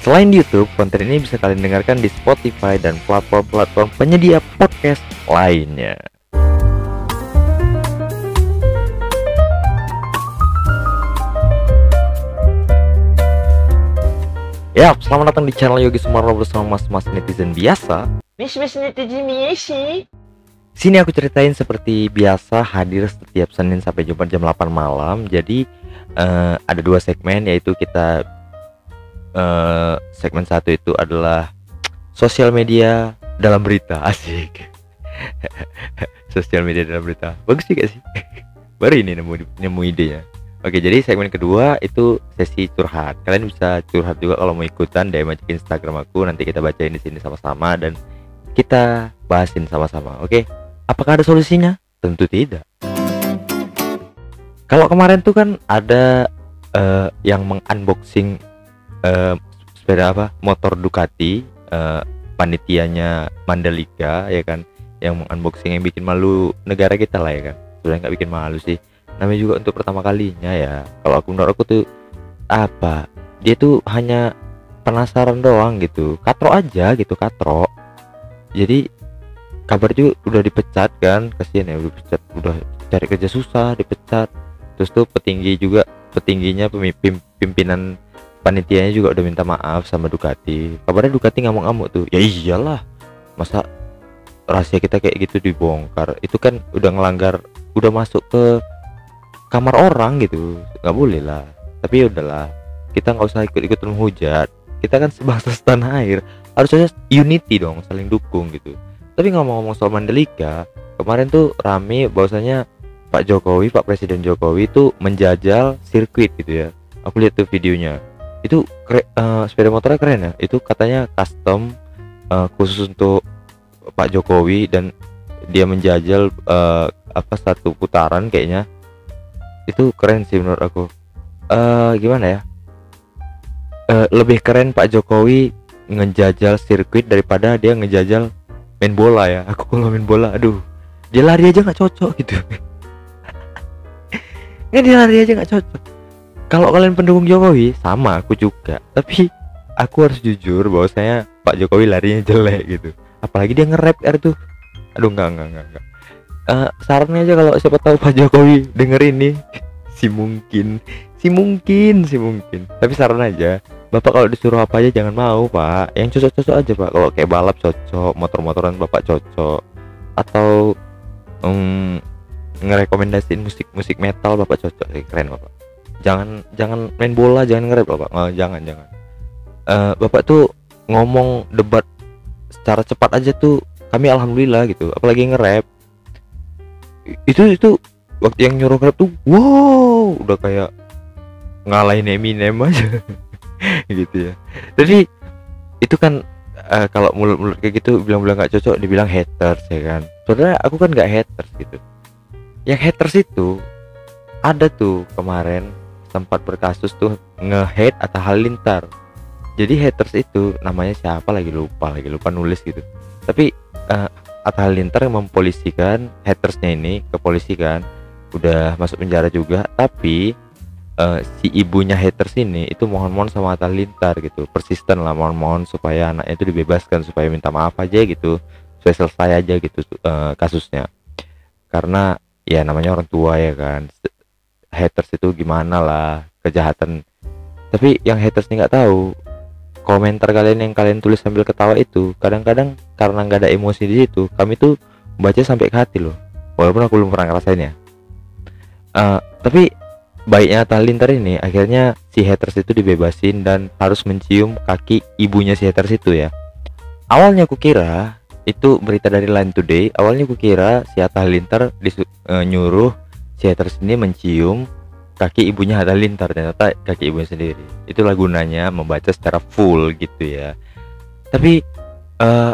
Selain di YouTube, konten ini bisa kalian dengarkan di Spotify dan platform-platform penyedia podcast lainnya. Ya, selamat datang di channel Yogi Sumarno bersama mas-mas netizen biasa. Mas-mas netizen biasa. Sini aku ceritain seperti biasa hadir setiap Senin sampai Jumat jam 8 malam. Jadi uh, ada dua segmen yaitu kita uh, segmen satu itu adalah sosial media dalam berita asik. Sosial media dalam berita bagus sih sih. Baru ini nemu nemu idenya oke jadi segmen kedua itu sesi curhat. Kalian bisa curhat juga kalau mau ikutan DM aja Instagram aku nanti kita bacain di sini sama-sama dan kita bahasin sama-sama oke? Apakah ada solusinya? Tentu tidak. Kalau kemarin tuh kan ada uh, yang mengunboxing uh, sepeda apa? Motor Ducati uh, panitianya Mandalika ya kan? Yang unboxing yang bikin malu negara kita lah ya kan? Sebenarnya nggak bikin malu sih. Namanya juga untuk pertama kalinya ya. Kalau aku menurut aku tuh apa? Dia tuh hanya penasaran doang gitu. Katro aja gitu katro jadi kabar juga udah dipecat kan? Kasihan ya udah dipecat. Udah cari kerja susah dipecat. Terus tuh petinggi juga petingginya pemimpin pimpinan panitianya juga udah minta maaf sama Ducati. Kabarnya Ducati ngamuk-ngamuk tuh. Ya iyalah. Masa rahasia kita kayak gitu dibongkar? Itu kan udah ngelanggar udah masuk ke kamar orang gitu. Nggak boleh lah. Tapi ya udahlah. Kita nggak usah ikut-ikut menghujat. Kita kan sebangsa setanah air. Harusnya unity dong saling dukung gitu. Tapi ngomong-ngomong soal Mandalika kemarin tuh rame bahwasanya Pak Jokowi Pak Presiden Jokowi itu menjajal sirkuit gitu ya. Aku lihat tuh videonya itu kre, uh, sepeda motornya keren ya? Itu katanya custom uh, khusus untuk Pak Jokowi dan dia menjajal uh, apa satu putaran kayaknya. Itu keren sih menurut aku. Uh, gimana ya? Uh, lebih keren Pak Jokowi ngejajal sirkuit daripada dia ngejajal main bola ya. Aku kalau main bola aduh dia lari aja nggak cocok gitu. Nggak dia lari aja nggak cocok kalau kalian pendukung Jokowi sama aku juga. Tapi aku harus jujur bahwa saya Pak Jokowi larinya jelek gitu. Apalagi dia nge-rap er tuh. Aduh enggak enggak enggak, enggak. Uh, sarannya aja kalau siapa tahu Pak Jokowi denger ini si mungkin. Si mungkin si mungkin. Tapi saran aja Bapak kalau disuruh apa aja jangan mau Pak. Yang cocok-cocok aja Pak. Kalau kayak balap cocok motor-motoran Bapak cocok. Atau um, ngerekomendasiin musik-musik metal Bapak cocok. Keren Bapak jangan jangan main bola jangan ngerep bapak oh, jangan jangan. Uh, bapak tuh ngomong debat secara cepat aja tuh kami alhamdulillah gitu. Apalagi ngerep itu itu waktu yang nyuruh ngerep tuh wow udah kayak ngalahin Eminem aja. Gitu ya. Jadi itu kan uh, kalau mulut-mulut kayak gitu bilang-bilang nggak cocok dibilang haters ya kan. Saudara aku kan nggak haters gitu. Yang haters itu ada tuh kemarin sempat berkasus tuh nge-hate Atta Halilintar jadi haters itu namanya siapa lagi lupa lagi lupa nulis gitu. Tapi uh, Atta Halilintar yang mempolisikan hatersnya ini kepolisikan udah masuk penjara juga. Tapi uh, si ibunya haters ini itu mohon-mohon sama Atta Halilintar gitu. Persisten lah mohon-mohon supaya anaknya itu dibebaskan supaya minta maaf aja gitu. Supaya selesai aja gitu uh, kasusnya. Karena ya namanya orang tua ya kan haters itu gimana lah kejahatan. Tapi yang haters ini nggak tahu komentar kalian yang kalian tulis sambil ketawa itu kadang-kadang karena nggak ada emosi di situ kami tuh baca sampai ke hati loh. Walaupun aku belum pernah ngerasain ya. Uh, tapi baiknya Talintar ini akhirnya si haters itu dibebasin dan harus mencium kaki ibunya si haters itu ya. Awalnya aku kira itu berita dari Line Today awalnya aku kira si Atta Halilintar uh, nyuruh si haters ini mencium kaki ibunya Halilintar ternyata kaki ibunya sendiri. Itulah gunanya membaca secara full gitu ya. Tapi uh,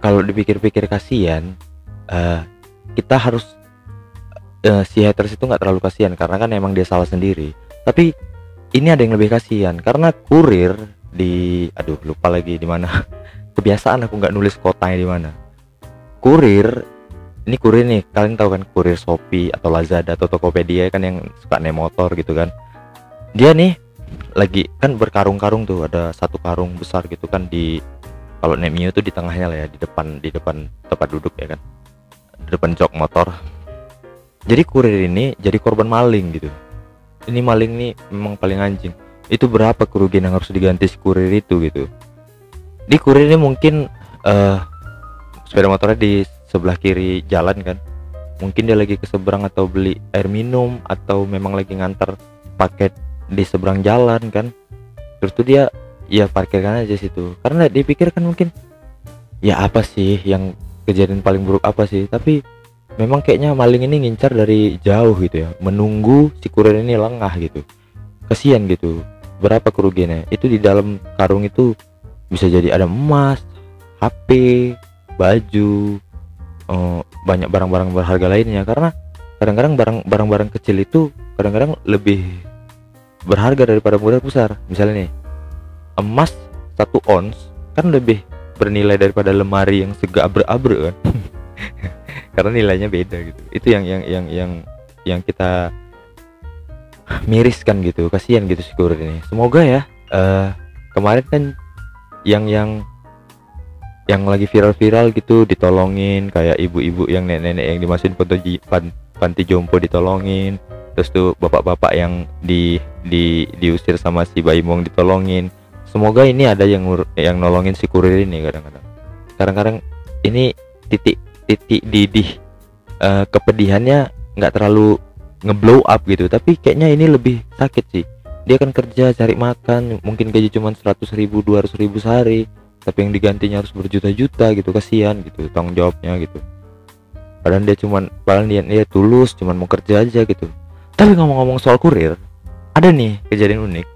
kalau dipikir-pikir kasihan uh, kita harus uh, si haters itu nggak terlalu kasihan karena kan emang dia salah sendiri. Tapi ini ada yang lebih kasihan karena kurir di aduh lupa lagi di mana. Kebiasaan aku nggak nulis kotanya di mana. Kurir ini kurir nih kalian tahu kan kurir Shopee atau Lazada atau Tokopedia kan yang suka naik motor gitu kan. Dia nih lagi kan berkarung-karung tuh ada satu karung besar gitu kan di kalau naik Mio tuh di tengahnya lah ya di depan di depan tempat duduk ya kan. Di depan jok motor. Jadi kurir ini jadi korban maling gitu. Ini maling nih memang paling anjing. Itu berapa kerugian yang harus diganti si kurir itu gitu? Di kurir ini mungkin eh sepeda motornya di sebelah kiri jalan kan. Mungkin dia lagi ke seberang atau beli air minum atau memang lagi ngantar paket di seberang jalan kan. Terus tuh dia ya parkirkan aja situ. Karena dipikir kan mungkin ya apa sih yang kejadian paling buruk apa sih? Tapi memang kayaknya maling ini ngincar dari jauh gitu ya. Menunggu si kurir ini lengah gitu. Kasihan gitu. Berapa kerugiannya? Itu di dalam karung itu bisa jadi ada emas HP baju eh, banyak barang-barang berharga lainnya. Karena kadang-kadang barang barang-barang kecil itu kadang-kadang lebih berharga daripada modal besar. Misalnya nih emas satu ons kan lebih bernilai daripada lemari yang sega abre-abre kan. Karena nilainya beda gitu. Itu yang yang yang yang yang kita miriskan gitu. Kasihan gitu si ini. Semoga ya eh kemarin kan yang yang yang lagi viral-viral gitu ditolongin kayak ibu-ibu yang nenek-nenek yang dimasukin panti, pan- panti jompo ditolongin terus tuh bapak-bapak yang di di diusir sama si bayi mong ditolongin. Semoga ini ada yang yang nolongin si kurir ini kadang-kadang. Kadang-kadang ini titik titik didih eh, kepedihannya nggak terlalu ngeblow up gitu tapi kayaknya ini lebih sakit sih. Dia kan kerja cari makan mungkin gaji cuma 100 ribu 200 ribu sehari tapi yang digantinya harus berjuta-juta gitu kasihan gitu tanggung jawabnya gitu. Padahal dia cuman padahal dia, dia tulus cuman mau kerja aja gitu. Tapi ngomong-ngomong soal kurir ada nih kejadian unik.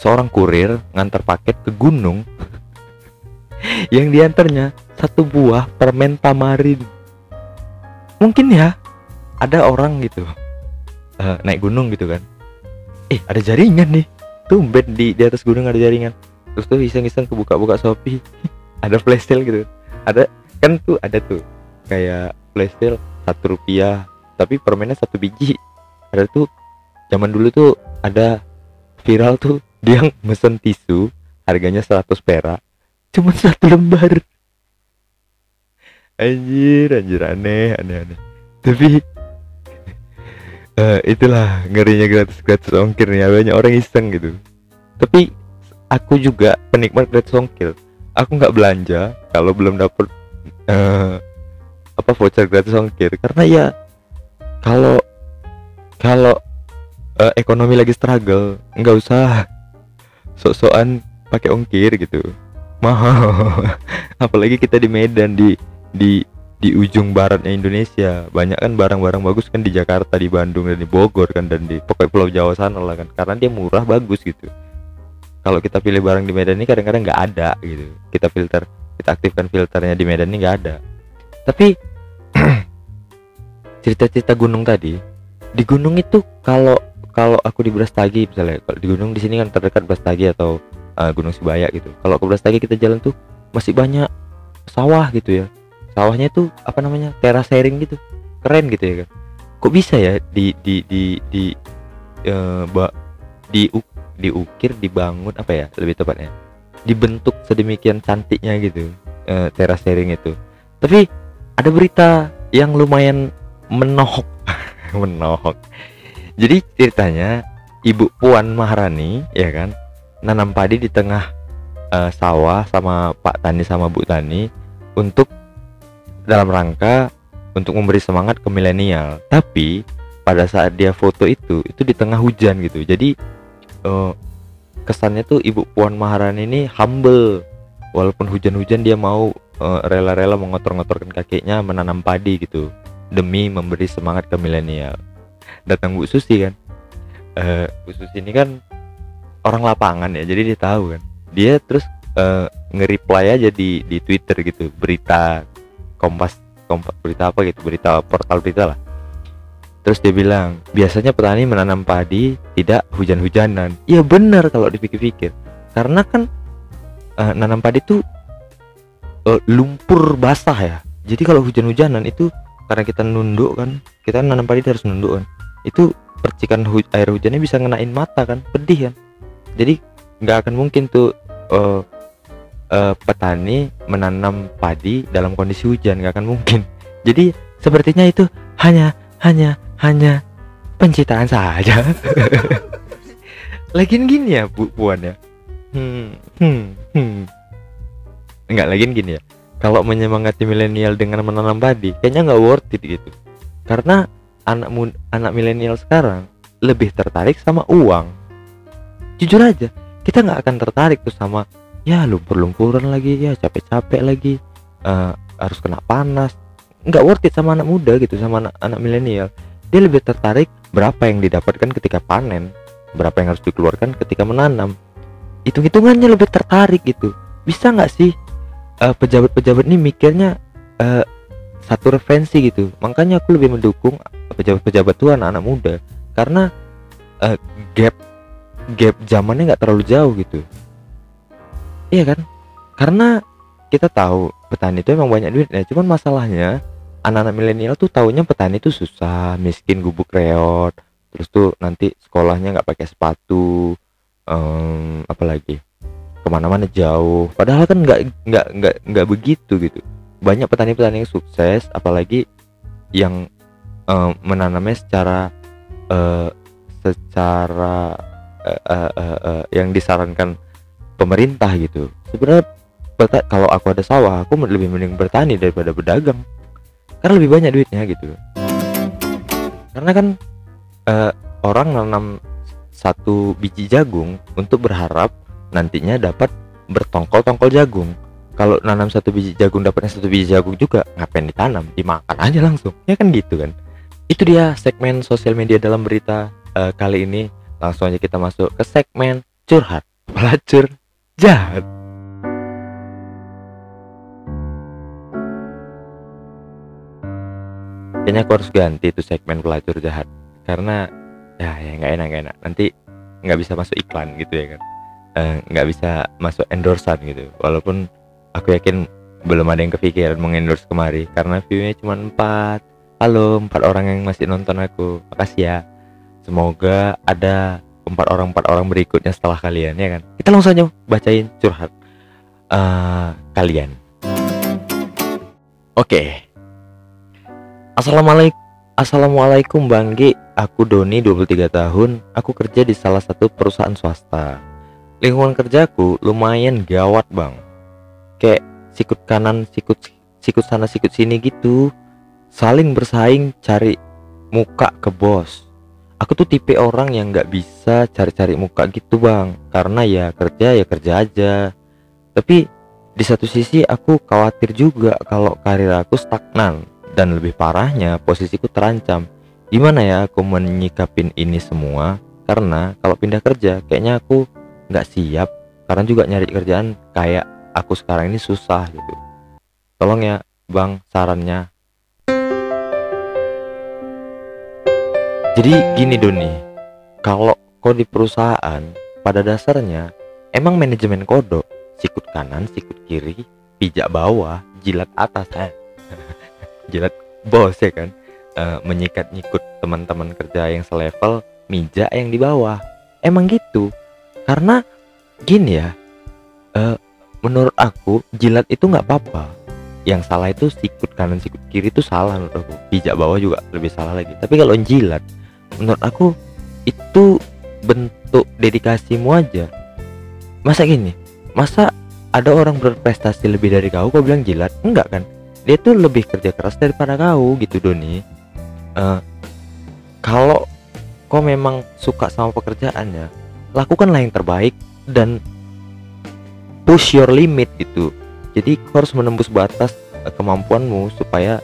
Seorang kurir ngantar paket ke gunung. Yang diantarnya satu buah permen tamarin. Mungkin ya ada orang gitu eh, naik gunung gitu kan. Eh ada jaringan nih. Tumben di di atas gunung ada jaringan terus tuh iseng-iseng kebuka-buka shopee. Ada flash sale gitu. Ada kan tuh ada tuh. Kayak flash sale satu rupiah tapi permennya satu biji. Ada tuh zaman dulu tuh ada viral tuh dia mesen tisu harganya 100 perak cuma satu lembar. Anjir anjir aneh aneh aneh. Tapi eh, itulah ngerinya gratis gratis ongkir nih banyak orang iseng gitu. Tapi aku juga penikmat gratis ongkir aku nggak belanja kalau belum dapet eh, apa voucher gratis ongkir karena ya kalau kalau eh, ekonomi lagi struggle nggak usah sok-sokan pakai ongkir gitu. Mahal. Apalagi kita di Medan di di di ujung baratnya Indonesia. Banyak kan barang-barang bagus kan di Jakarta di Bandung dan di Bogor kan dan di pokoknya Pulau Jawa sana lah kan. Karena dia murah bagus gitu kalau kita pilih barang di Medan ini kadang-kadang nggak ada gitu. Kita filter kita aktifkan filternya di Medan ini nggak ada. Tapi cerita-cerita gunung tadi di gunung itu kalau kalau aku di Brastagi misalnya kalau di gunung di sini kan terdekat Brastagi atau uh, Gunung Sibaya gitu. Kalau ke Brastagi kita jalan tuh masih banyak sawah gitu ya. Sawahnya tuh apa namanya teras sharing gitu. Keren gitu ya kan. Kok bisa ya di di di di eh, ba- di diukir dibangun apa ya lebih tepatnya dibentuk sedemikian cantiknya gitu eh, teras sharing itu. Tapi ada berita yang lumayan menohok menohok. Jadi ceritanya ibu Puan Maharani ya kan nanam padi di tengah eh, sawah sama Pak Tani sama Bu Tani untuk dalam rangka untuk memberi semangat ke milenial. Tapi pada saat dia foto itu itu di tengah hujan gitu. Jadi eh, kesannya tuh ibu Puan Maharani ini humble. Walaupun hujan-hujan dia mau eh, rela-rela mengotor-ngotorkan kakinya menanam padi gitu. Demi memberi semangat ke milenial. Datang Bu Susi kan. Eh Bu Susi ini kan orang lapangan ya jadi dia tahu kan. Dia terus eh, nge-reply aja di di Twitter gitu. Berita Kompas Kompas berita apa gitu? Berita portal berita lah terus dia bilang biasanya petani menanam padi tidak hujan-hujanan. Iya benar kalau dipikir-pikir. Karena kan eh, nanam padi itu eh, lumpur basah ya. Jadi kalau hujan-hujanan itu karena kita nunduk kan kita nanam padi harus nunduk kan. Itu percikan hu- air hujannya bisa ngenain mata kan pedih kan. Jadi nggak akan mungkin tuh eh, eh, petani menanam padi dalam kondisi hujan nggak akan mungkin. Jadi sepertinya itu hanya hanya hanya pencitraan saja. Lagian gini ya bu puan ya? Hmm, hmm, hmm. nggak lagian gini ya. Kalau menyemangati milenial dengan menanam padi kayaknya nggak worth it gitu. Karena anak mu- anak milenial sekarang lebih tertarik sama uang. Jujur aja kita nggak akan tertarik tuh sama ya lumpur-lumpuran lagi ya capek-capek lagi eh, harus kena panas. Nggak worth it sama anak muda gitu sama anak, anak milenial dia lebih tertarik berapa yang didapatkan ketika panen berapa yang harus dikeluarkan ketika menanam. Hitung-hitungannya lebih tertarik gitu. Bisa nggak sih eh, pejabat-pejabat ini mikirnya eh, satu referensi gitu? Makanya aku lebih mendukung pejabat-pejabat tuh anak-anak muda karena eh, gap gap zamannya nggak terlalu jauh gitu. Iya kan? Karena kita tahu petani itu emang banyak duitnya cuman masalahnya anak-anak milenial tuh taunya petani itu susah miskin gubuk reot. Terus tuh nanti sekolahnya nggak pakai sepatu em, apalagi ke mana-mana jauh. Padahal kan nggak nggak nggak nggak begitu gitu. Banyak petani-petani yang sukses apalagi yang em, menanamnya secara eh, secara eh, eh, eh, eh, yang disarankan pemerintah gitu. Sebenarnya kalau aku ada sawah aku lebih mending bertani daripada berdagang karena lebih banyak duitnya gitu. Karena kan eh, orang nanam satu biji jagung untuk berharap nantinya dapat bertongkol-tongkol jagung. Kalau nanam satu biji jagung dapatnya satu biji jagung juga ngapain ditanam? Dimakan aja langsung. Ya kan gitu kan? Itu dia segmen sosial media dalam berita eh, kali ini. Langsung aja kita masuk ke segmen curhat. Pelacur jahat kayaknya aku harus ganti itu segmen pelacur jahat. Karena ya ya nggak enak nggak enak. Nanti nggak bisa masuk iklan gitu ya kan. Eh, nggak bisa masuk endorsean gitu. Walaupun aku yakin belum ada yang kepikiran mengendorse kemari. Karena viewnya cuma empat. Halo empat orang yang masih nonton aku. Makasih ya. Semoga ada empat orang empat orang berikutnya setelah kalian ya kan? Kita langsung aja bacain curhat eh, kalian. Oke assalamualaikum assalamualaikum bang G aku Doni 23 tahun. Aku kerja di salah satu perusahaan swasta. Lingkungan kerjaku lumayan gawat bang. Kayak sikut kanan sikut sikut sana sikut sini gitu. Saling bersaing cari muka ke bos. Aku tuh tipe orang yang nggak bisa cari-cari muka gitu bang. Karena ya kerja ya kerja aja. Tapi di satu sisi aku khawatir juga kalau karir aku stagnan dan lebih parahnya posisiku terancam. Gimana ya aku menyikapin ini semua? Karena kalau pindah kerja kayaknya aku nggak siap. Karena juga nyari kerjaan kayak aku sekarang ini susah gitu. Tolong ya bang sarannya. Jadi gini Doni. Kalau kau di perusahaan pada dasarnya emang manajemen kodok sikut kanan sikut kiri pijak bawah jilat atas eh. Jilat bos ya kan? Eh, menyikat nyikut teman-teman kerja yang selevel mijak yang di bawah. Emang gitu? Karena gini ya eh, menurut aku jilat itu nggak apa-apa. Yang salah itu sikut kanan sikut kiri itu salah menurut aku. Pijak bawah juga lebih salah lagi. Tapi kalau jilat menurut aku itu bentuk dedikasimu aja. Masa gini? Masa ada orang berprestasi lebih dari kau kau bilang jilat? Enggak kan dia tuh lebih kerja keras daripada kau gitu Doni. Eh, kalau kau memang suka sama pekerjaannya lakukanlah yang terbaik dan push your limit gitu. Jadi kau harus menembus batas eh, kemampuanmu supaya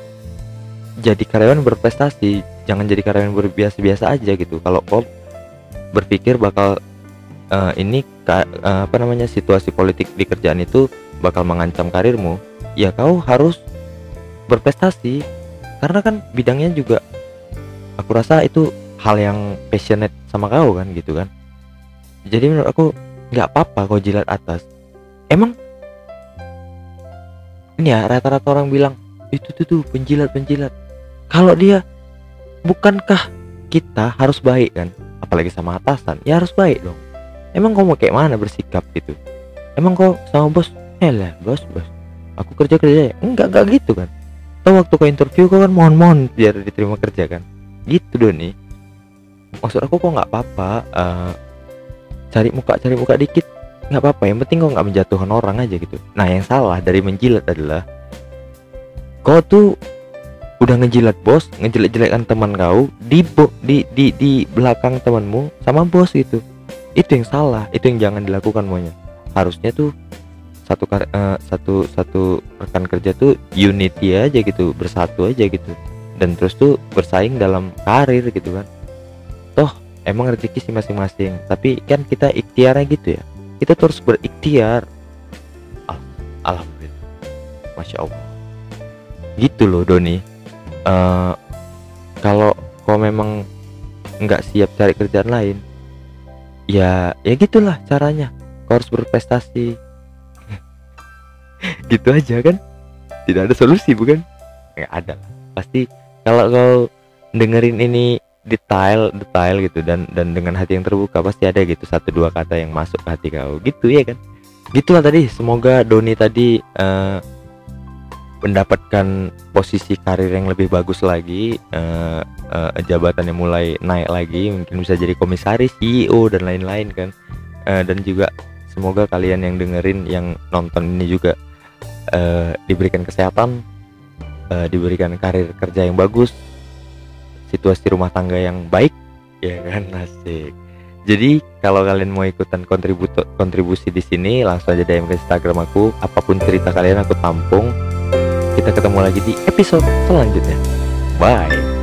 jadi karyawan berprestasi. Jangan jadi karyawan berbiasa-biasa aja gitu. Kalau kau berpikir bakal eh, ini ka- eh, apa namanya situasi politik di kerjaan itu bakal mengancam karirmu ya kau harus berprestasi. Karena kan bidangnya juga aku rasa itu hal yang passionate sama kau kan gitu kan. Jadi menurut aku nggak apa-apa kau jilat atas. Emang? Ini ya rata-rata orang bilang itu tuh tuh penjilat penjilat. Kalau dia bukankah kita harus baik kan? Apalagi sama atasan ya harus baik dong. Emang kau mau kayak mana bersikap gitu? Emang kau sama bos? Eh lah bos bos. Aku kerja kerja ya. Enggak enggak gitu kan Tahu waktu kau interview kau kan mohon mohon biar diterima kerja kan? Gitu Doni. Maksud aku kok nggak apa-apa eh, cari muka cari muka dikit nggak apa-apa. Yang penting kau nggak menjatuhkan orang aja gitu. Nah yang salah dari menjilat adalah kau tuh udah ngejilat bos ngejelek-jelekkan teman kau di di di di belakang temanmu sama bos gitu. Itu yang salah itu yang jangan dilakukan maunya. Harusnya tuh satu eh, satu satu rekan kerja tuh unity aja gitu bersatu aja gitu. Dan terus tuh bersaing dalam karir gitu kan. Toh emang rezeki sih masing-masing. Tapi kan kita ikhtiarnya gitu ya. Kita terus berikhtiar. Al- alhamdulillah. Masya allah. Gitu loh Doni. Eh, kalau kau memang nggak siap cari kerjaan lain ya ya gitulah caranya. Kau harus berprestasi gitu aja kan? Tidak ada solusi bukan? Nggak ada pasti kalau kau dengerin ini detail detail gitu dan dan dengan hati yang terbuka pasti ada gitu satu dua kata yang masuk ke hati kau. Gitu ya kan? Gitulah tadi. Semoga Doni tadi eh, mendapatkan posisi karir yang lebih bagus lagi eh, eh, jabatannya mulai naik lagi mungkin bisa jadi komisaris CEO dan lain-lain kan? Eh, dan juga semoga kalian yang dengerin yang nonton ini juga eh, diberikan kesehatan eh, diberikan karir kerja yang bagus situasi rumah tangga yang baik ya kan? Asik. Jadi kalau kalian mau ikutan kontributo kontribusi di sini langsung aja DM ke Instagram aku. Apa pun cerita kalian aku tampung. Kita ketemu lagi di episode selanjutnya. Bye